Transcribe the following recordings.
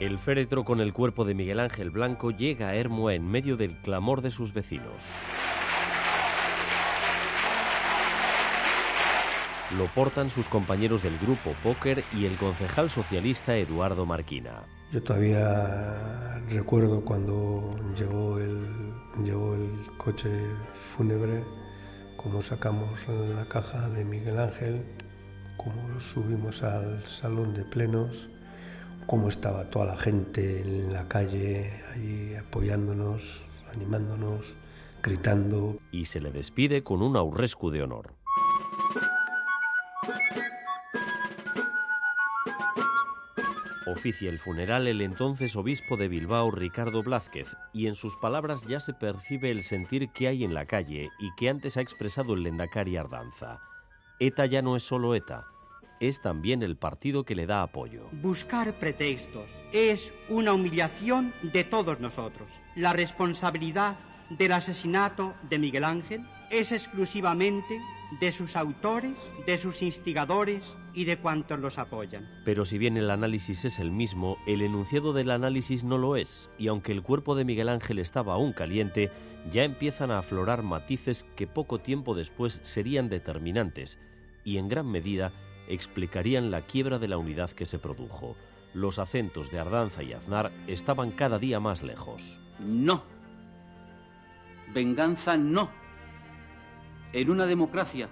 El féretro con el cuerpo de Miguel Ángel Blanco llega a Hermua en medio del clamor de sus vecinos. Lo portan sus compañeros del grupo Póker y el concejal socialista Eduardo Marquina. Yo todavía recuerdo cuando llegó el, llegó el coche fúnebre, cómo sacamos la caja de Miguel Ángel, cómo subimos al salón de plenos, cómo estaba toda la gente en la calle ahí apoyándonos, animándonos, gritando. Y se le despide con un aurrescu de honor. Oficia el funeral el entonces obispo de Bilbao Ricardo Blázquez y en sus palabras ya se percibe el sentir que hay en la calle y que antes ha expresado el Lendakari Ardanza. ETA ya no es solo ETA, es también el partido que le da apoyo. Buscar pretextos es una humillación de todos nosotros. La responsabilidad del asesinato de Miguel Ángel es exclusivamente de sus autores, de sus instigadores y de cuantos los apoyan. Pero si bien el análisis es el mismo, el enunciado del análisis no lo es, y aunque el cuerpo de Miguel Ángel estaba aún caliente, ya empiezan a aflorar matices que poco tiempo después serían determinantes y en gran medida explicarían la quiebra de la unidad que se produjo. Los acentos de Ardanza y Aznar estaban cada día más lejos. No. Venganza no en una democracia,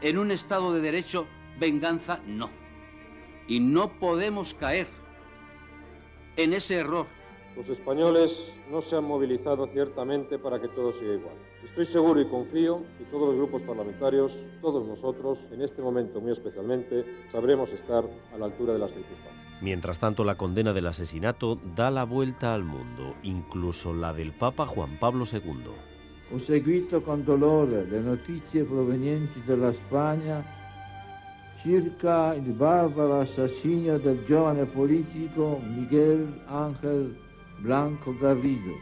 en un Estado de Derecho, venganza no. Y no podemos caer en ese error. Los españoles no se han movilizado ciertamente para que todo siga igual. Estoy seguro y confío que todos los grupos parlamentarios, todos nosotros, en este momento muy especialmente, sabremos estar a la altura de las circunstancias. Mientras tanto, la condena del asesinato da la vuelta al mundo, incluso la del Papa Juan Pablo II. Ho seguito con dolore le notizie provenienti dalla Spagna circa il barbaro assassinio del giovane politico Miguel Ángel Blanco Garrido.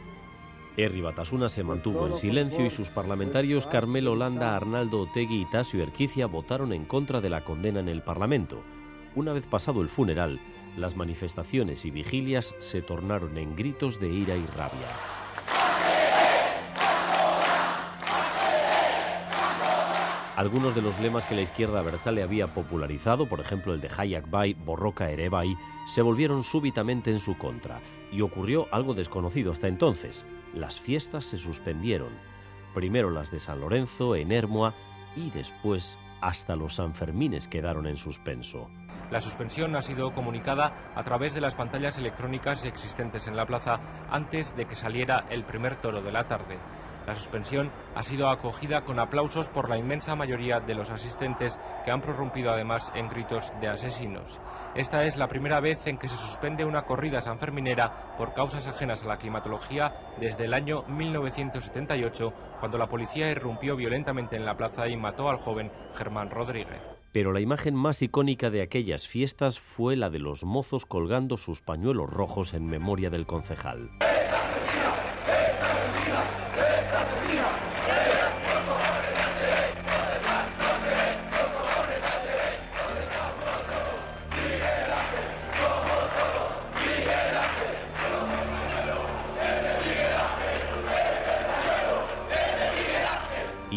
Erri Batasuna se mantuvo en silencio y sus parlamentarios Carmelo Holanda, Arnaldo Otegui y Tasio Erquicia votaron en contra de la condena en el Parlamento. Una vez pasado el funeral, las manifestaciones y vigilias se tornaron en gritos de ira y rabia. Algunos de los lemas que la izquierda le había popularizado, por ejemplo el de Hayak Bay, Borroca Erebay, se volvieron súbitamente en su contra y ocurrió algo desconocido hasta entonces. Las fiestas se suspendieron. Primero las de San Lorenzo, en Hermoa, y después hasta los Sanfermines quedaron en suspenso. La suspensión ha sido comunicada a través de las pantallas electrónicas existentes en la plaza antes de que saliera el primer toro de la tarde. La suspensión ha sido acogida con aplausos por la inmensa mayoría de los asistentes que han prorrumpido además en gritos de asesinos. Esta es la primera vez en que se suspende una corrida sanferminera por causas ajenas a la climatología desde el año 1978, cuando la policía irrumpió violentamente en la plaza y mató al joven Germán Rodríguez. Pero la imagen más icónica de aquellas fiestas fue la de los mozos colgando sus pañuelos rojos en memoria del concejal.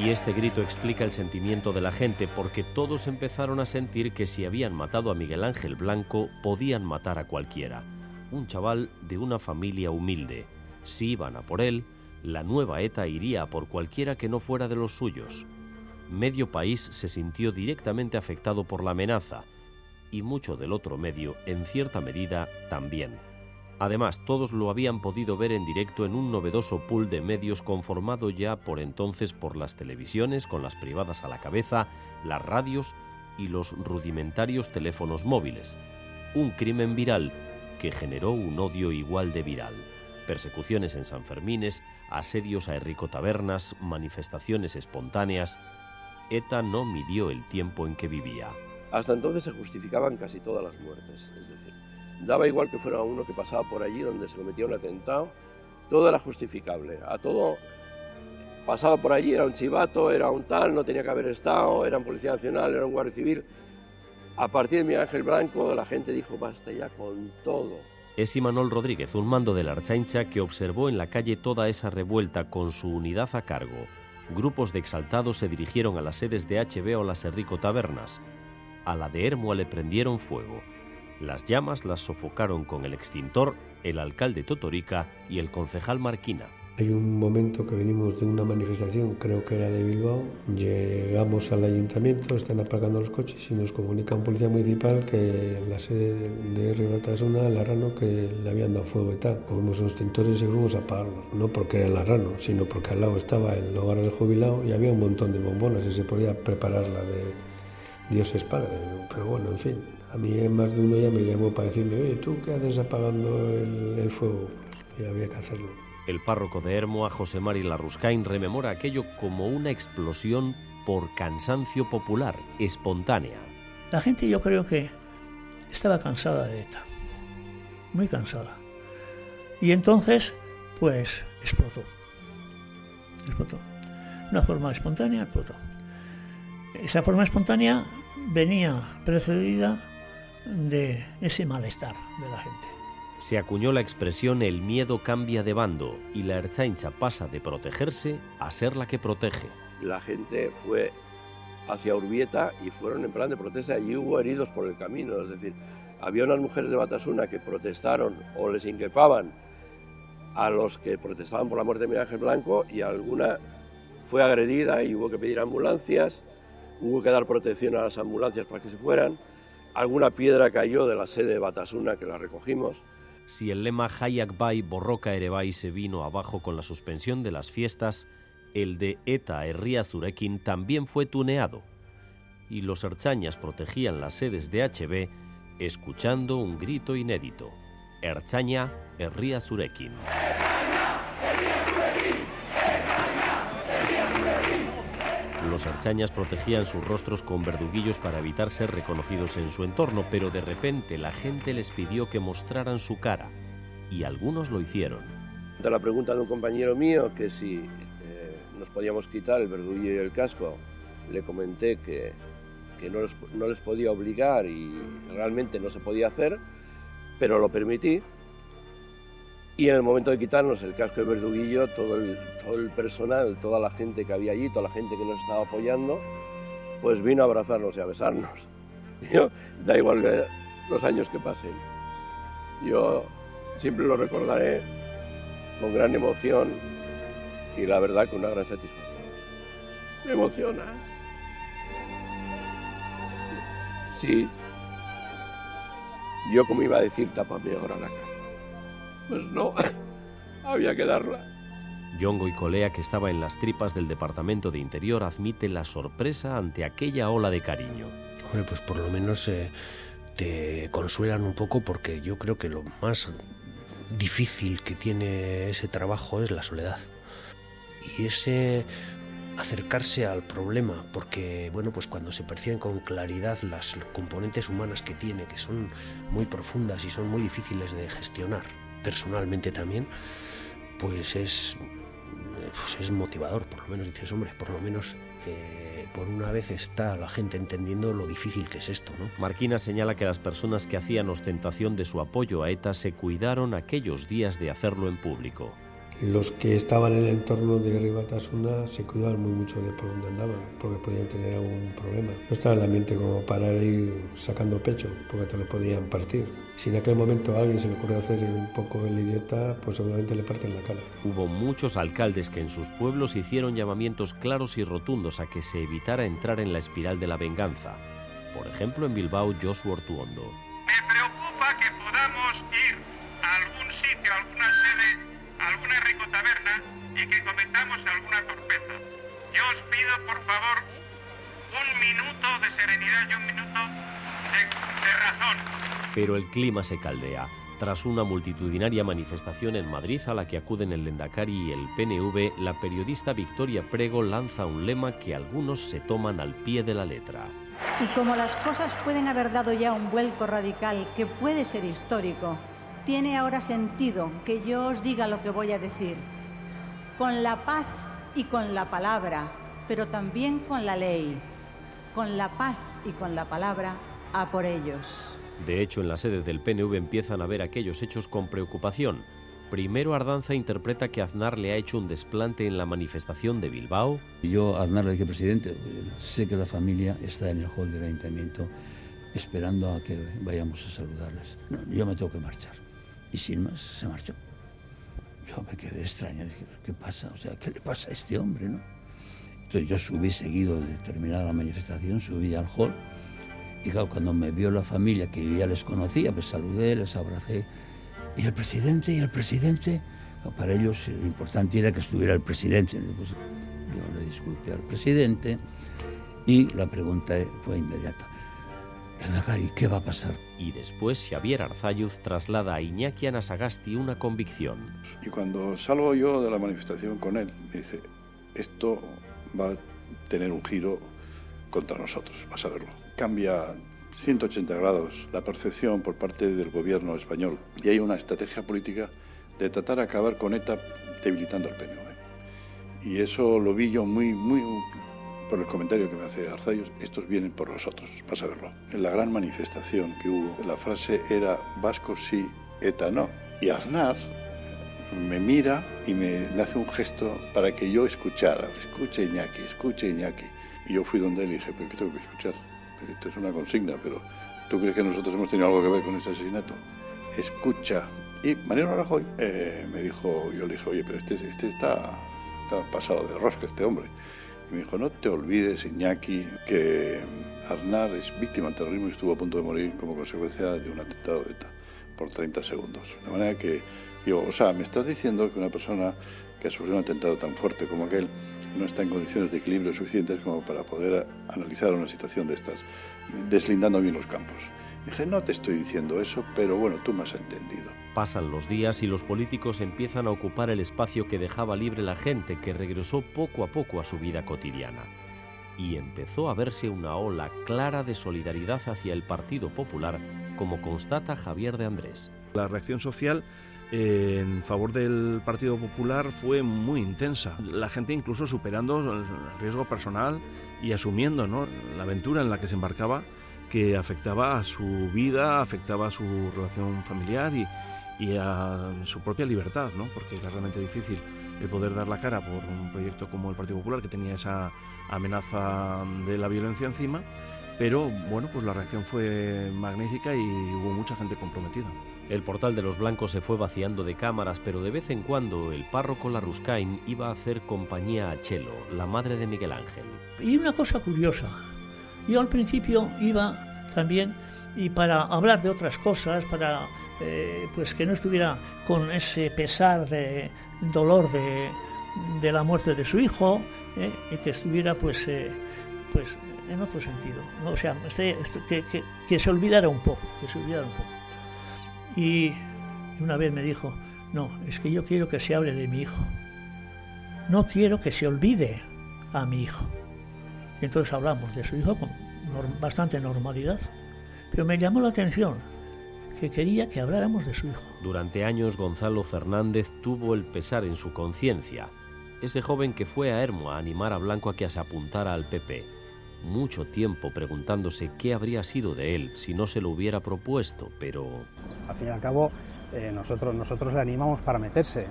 Y este grito explica el sentimiento de la gente porque todos empezaron a sentir que si habían matado a Miguel Ángel Blanco podían matar a cualquiera. Un chaval de una familia humilde. Si iban a por él, la nueva ETA iría a por cualquiera que no fuera de los suyos. Medio país se sintió directamente afectado por la amenaza y mucho del otro medio, en cierta medida, también. Además, todos lo habían podido ver en directo en un novedoso pool de medios conformado ya por entonces por las televisiones, con las privadas a la cabeza, las radios y los rudimentarios teléfonos móviles. Un crimen viral que generó un odio igual de viral. Persecuciones en San Fermines, asedios a Enrico Tabernas, manifestaciones espontáneas. ETA no midió el tiempo en que vivía. Hasta entonces se justificaban casi todas las muertes, es decir, Daba igual que fuera uno que pasaba por allí donde se cometía un atentado, todo era justificable. A todo pasaba por allí, era un chivato, era un tal, no tenía que haber estado, era un policía nacional, era un guardia civil. A partir de mi ángel blanco la gente dijo basta ya con todo. Es Imanol Rodríguez, un mando de la Archaincha que observó en la calle toda esa revuelta con su unidad a cargo. Grupos de exaltados se dirigieron a las sedes de HB o las Errico Tabernas. A la de Hermua le prendieron fuego. Las llamas las sofocaron con el extintor el alcalde Totorica y el concejal Marquina. Hay un momento que venimos de una manifestación, creo que era de Bilbao, llegamos al ayuntamiento, están apagando los coches y nos comunica un policía municipal que la sede de Ribatasuna, la Rano, que le habían dado fuego y tal. Cogimos unos tintores y fuimos a apagarlos, no porque era la Rano, sino porque al lado estaba el hogar del jubilado y había un montón de bombonas y se podía preparar la de Dios es Padre. Pero bueno, en fin, a mí más de uno ya me llamó para decirme, oye, ¿tú qué haces apagando el, el fuego? Pues había que hacerlo. El párroco de Hermoa, José Mari Larruscain, rememora aquello como una explosión por cansancio popular, espontánea. La gente yo creo que estaba cansada de ETA, muy cansada. Y entonces, pues, explotó. Explotó. Una forma espontánea explotó. Esa forma espontánea venía precedida de ese malestar de la gente se acuñó la expresión el miedo cambia de bando y la Erzaincha pasa de protegerse a ser la que protege. La gente fue hacia Urbieta y fueron en plan de protesta. Allí hubo heridos por el camino, es decir, había unas mujeres de Batasuna que protestaron o les inquepaban a los que protestaban por la muerte de Miguel Ángel Blanco y alguna fue agredida y hubo que pedir ambulancias, hubo que dar protección a las ambulancias para que se fueran. Alguna piedra cayó de la sede de Batasuna que la recogimos. Si el lema Hayak Bay Borroca Erebay se vino abajo con la suspensión de las fiestas, el de Eta Herria Zurekin también fue tuneado, y los archañas protegían las sedes de HB escuchando un grito inédito: Erchaña Herria Zurekin. Los archañas protegían sus rostros con verduguillos para evitar ser reconocidos en su entorno, pero de repente la gente les pidió que mostraran su cara, y algunos lo hicieron. De la pregunta de un compañero mío que si eh, nos podíamos quitar el verduguillo y el casco, le comenté que, que no, les, no les podía obligar y realmente no se podía hacer, pero lo permití y en el momento de quitarnos el casco de verduguillo, todo el, personal, toda la gente que había allí, toda la gente que nos estaba apoyando, pues vino a abrazarnos y a besarnos. Da igual los años que pasen. Yo siempre lo recordaré con gran emoción y la verdad con una gran satisfacción. Me emociona. Sí, yo como iba a decir, tapame ahora la cara. Pues no, había que darla. Yongo y Colea, que estaba en las tripas del Departamento de Interior, admite la sorpresa ante aquella ola de cariño. Hombre, pues por lo menos eh, te consuelan un poco porque yo creo que lo más difícil que tiene ese trabajo es la soledad. Y ese acercarse al problema, porque bueno, pues cuando se perciben con claridad las componentes humanas que tiene, que son muy profundas y son muy difíciles de gestionar, personalmente también, pues es, pues es motivador, por lo menos dices, hombre, por lo menos eh, por una vez está la gente entendiendo lo difícil que es esto. ¿no? Marquina señala que las personas que hacían ostentación de su apoyo a ETA se cuidaron aquellos días de hacerlo en público los que estaban en el entorno de Ribatasuna se cuidaban muy mucho de por dónde andaban, porque podían tener algún problema. No estaba en el ambiente como para ir sacando pecho, porque te lo podían partir. Si en aquel momento a alguien se le ocurrió hacer un poco el idiota, pues seguramente le parten la cara. Hubo muchos alcaldes que en sus pueblos hicieron llamamientos claros y rotundos a que se evitara entrar en la espiral de la venganza. Por ejemplo, en Bilbao, Joshua Ortuondo. Me preocupa que podamos ir a algún sitio, a alguna sede alguna rico taberna y que cometamos alguna torpeza. Yo os pido, por favor, un minuto de serenidad y un minuto de, razón. Pero el clima se caldea. Tras una multitudinaria manifestación en Madrid a la que acuden el Lendakari y el PNV, la periodista Victoria Prego lanza un lema que algunos se toman al pie de la letra. Y como las cosas pueden haber dado ya un vuelco radical que puede ser histórico, tiene ahora sentido que yo os diga lo que voy a decir. Con la paz y con la palabra, pero también con la ley. Con la paz y con la palabra, a por ellos. De hecho, en la sede del PNV empiezan a ver aquellos hechos con preocupación. Primero Ardanza interpreta que Aznar le ha hecho un desplante en la manifestación de Bilbao. Yo a Aznar le dije, presidente, sé que la familia está en el hall del ayuntamiento esperando a que vayamos a saludarles. No, yo me tengo que marchar. Y sin más, se marchó. Yo me quedé extraño, dije, ¿qué pasa? O sea, ¿qué le pasa a este hombre, no? Entonces yo subí seguido de terminar la manifestación, subí al hall y claro, cuando me vio la familia que yo ya les conocía, pues saludé, les abracé. ¿Y el presidente? ¿Y el presidente? Para ellos lo importante era que estuviera el presidente. Pues yo le disculpé al presidente y la pregunta fue inmediata. ¿Y ¿qué va a pasar? Y después Xavier Arzayuz traslada a Iñaki Anasagasti una convicción. Y cuando salgo yo de la manifestación con él, me dice, esto va a tener un giro contra nosotros, vas a verlo. Cambia 180 grados la percepción por parte del gobierno español y hay una estrategia política de tratar de acabar con ETA debilitando al PNV. Y eso lo vi yo muy, muy por el comentario que me hace Arzayos, estos vienen por nosotros, vas a verlo. En la gran manifestación que hubo, la frase era vasco sí, ETA no. Y Aznar me mira y me hace un gesto para que yo escuchara. Escuche Iñaki, escuche Iñaki. Y yo fui donde él y dije, pero ¿qué tengo que escuchar? Esto es una consigna, pero ¿tú crees que nosotros hemos tenido algo que ver con este asesinato? Escucha. Y Mariano Rajoy eh, me dijo, yo le dije, oye, pero este, este está, está pasado de rosca, este hombre. Y me dijo, no te olvides, Iñaki, que Arnar es víctima del terrorismo y estuvo a punto de morir como consecuencia de un atentado de ETA por 30 segundos. De manera que, digo, o sea, me estás diciendo que una persona que ha sufrido un atentado tan fuerte como aquel no está en condiciones de equilibrio suficientes como para poder analizar una situación de estas, deslindando bien los campos. Dije, no te estoy diciendo eso, pero bueno, tú me has entendido. Pasan los días y los políticos empiezan a ocupar el espacio que dejaba libre la gente que regresó poco a poco a su vida cotidiana. Y empezó a verse una ola clara de solidaridad hacia el Partido Popular, como constata Javier de Andrés. La reacción social eh, en favor del Partido Popular fue muy intensa. La gente incluso superando el riesgo personal y asumiendo la aventura en la que se embarcaba que afectaba a su vida, afectaba a su relación familiar y, y a su propia libertad, ¿no? porque era realmente difícil el poder dar la cara por un proyecto como el Partido Popular, que tenía esa amenaza de la violencia encima, pero bueno, pues la reacción fue magnífica y hubo mucha gente comprometida. El portal de los blancos se fue vaciando de cámaras, pero de vez en cuando el párroco Laruscain iba a hacer compañía a Chelo, la madre de Miguel Ángel. Y una cosa curiosa, yo al principio iba también y para hablar de otras cosas, para eh, pues que no estuviera con ese pesar de dolor de, de la muerte de su hijo eh, y que estuviera pues eh, pues en otro sentido o sea este, este, que, se olvidara un poco que se olvidara un poco. Y una vez me dijo no es que yo quiero que se hable de mi hijo. No quiero que se olvide a mi hijo y entonces hablamos de su hijo con bastante normalidad pero me llamó la atención que quería que habláramos de su hijo. Durante años Gonzalo Fernández tuvo el pesar en su conciencia. Ese joven que fue a Hermo a animar a Blanco a que se apuntara al PP. Mucho tiempo preguntándose qué habría sido de él si no se lo hubiera propuesto, pero... Al fin y al cabo, eh, nosotros, nosotros le animamos para meterse.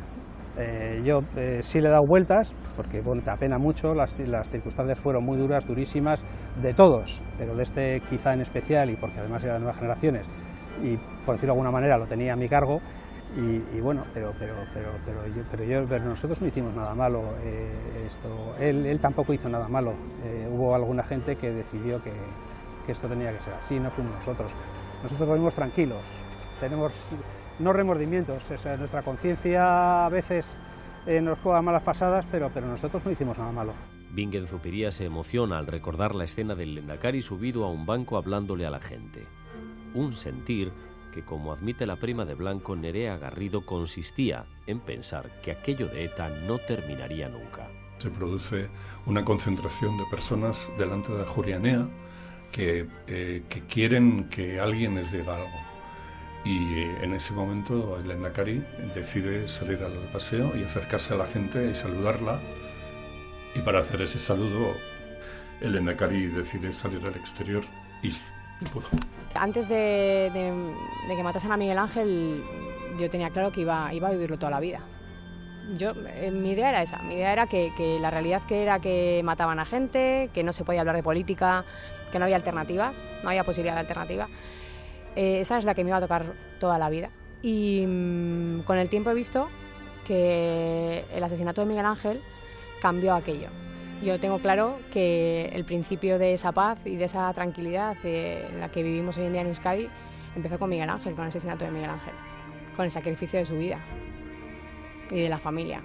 Eh, yo eh, sí le he dado vueltas, porque bueno, te apena mucho, las, las, circunstancias fueron muy duras, durísimas, de todos, pero de este quizá en especial, y porque además era de nuevas generaciones, y por decirlo de alguna manera lo tenía a mi cargo y, bueno, pero, pero, pero, pero, yo, pero, yo, pero nosotros no hicimos nada malo, eh, esto, él, él, tampoco hizo nada malo, eh, hubo alguna gente que decidió que, que, esto tenía que ser así, no fuimos nosotros, nosotros dormimos tranquilos, tenemos no remordimientos, o sea, nuestra conciencia a veces eh, nos juega malas pasadas, pero, pero nosotros no hicimos nada malo. Bingen Zupiría se emociona al recordar la escena del Lendakari subido a un banco hablándole a la gente un sentir que, como admite la prima de Blanco, Nerea Garrido, consistía en pensar que aquello de ETA no terminaría nunca. Se produce una concentración de personas delante de Jurianea que, eh, que quieren que alguien les diga algo. Y eh, en ese momento el Endacari decide salir al paseo y acercarse a la gente y saludarla. Y para hacer ese saludo, el Endacari decide salir al exterior y, y pudo. Antes de, que matasen a Miguel Ángel, yo tenía claro que iba, iba a vivirlo toda la vida. Yo, eh, mi idea era esa, mi idea era que, la realidad que era que mataban a gente, que no se podía hablar de política, que no había alternativas, no había posibilidad de alternativa, eh, esa es la que me iba a tocar toda la vida. Y mm, con el tiempo he visto que el asesinato de Miguel Ángel cambió aquello. Yo tengo claro que el principio de esa paz y de esa tranquilidad en la que vivimos hoy en día en Euskadi empezó con Miguel Ángel, con el asesinato de Miguel Ángel, con el sacrificio de su vida y de la familia.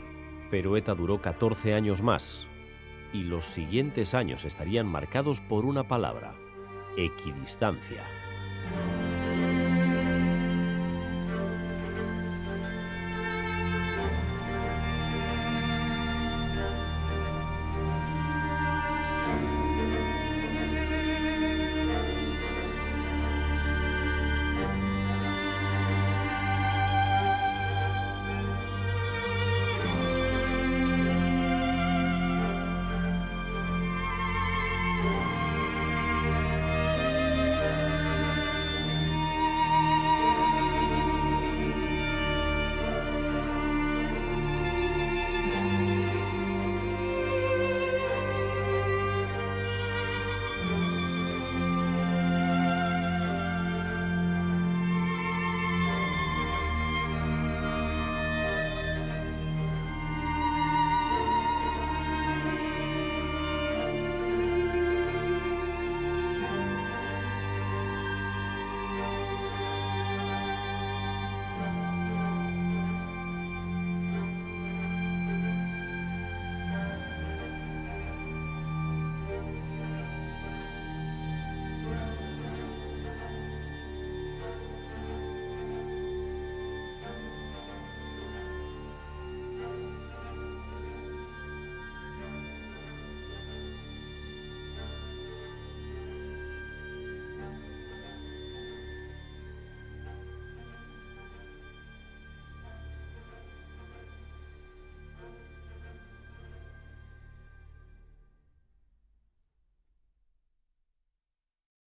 Pero ETA duró 14 años más y los siguientes años estarían marcados por una palabra, equidistancia.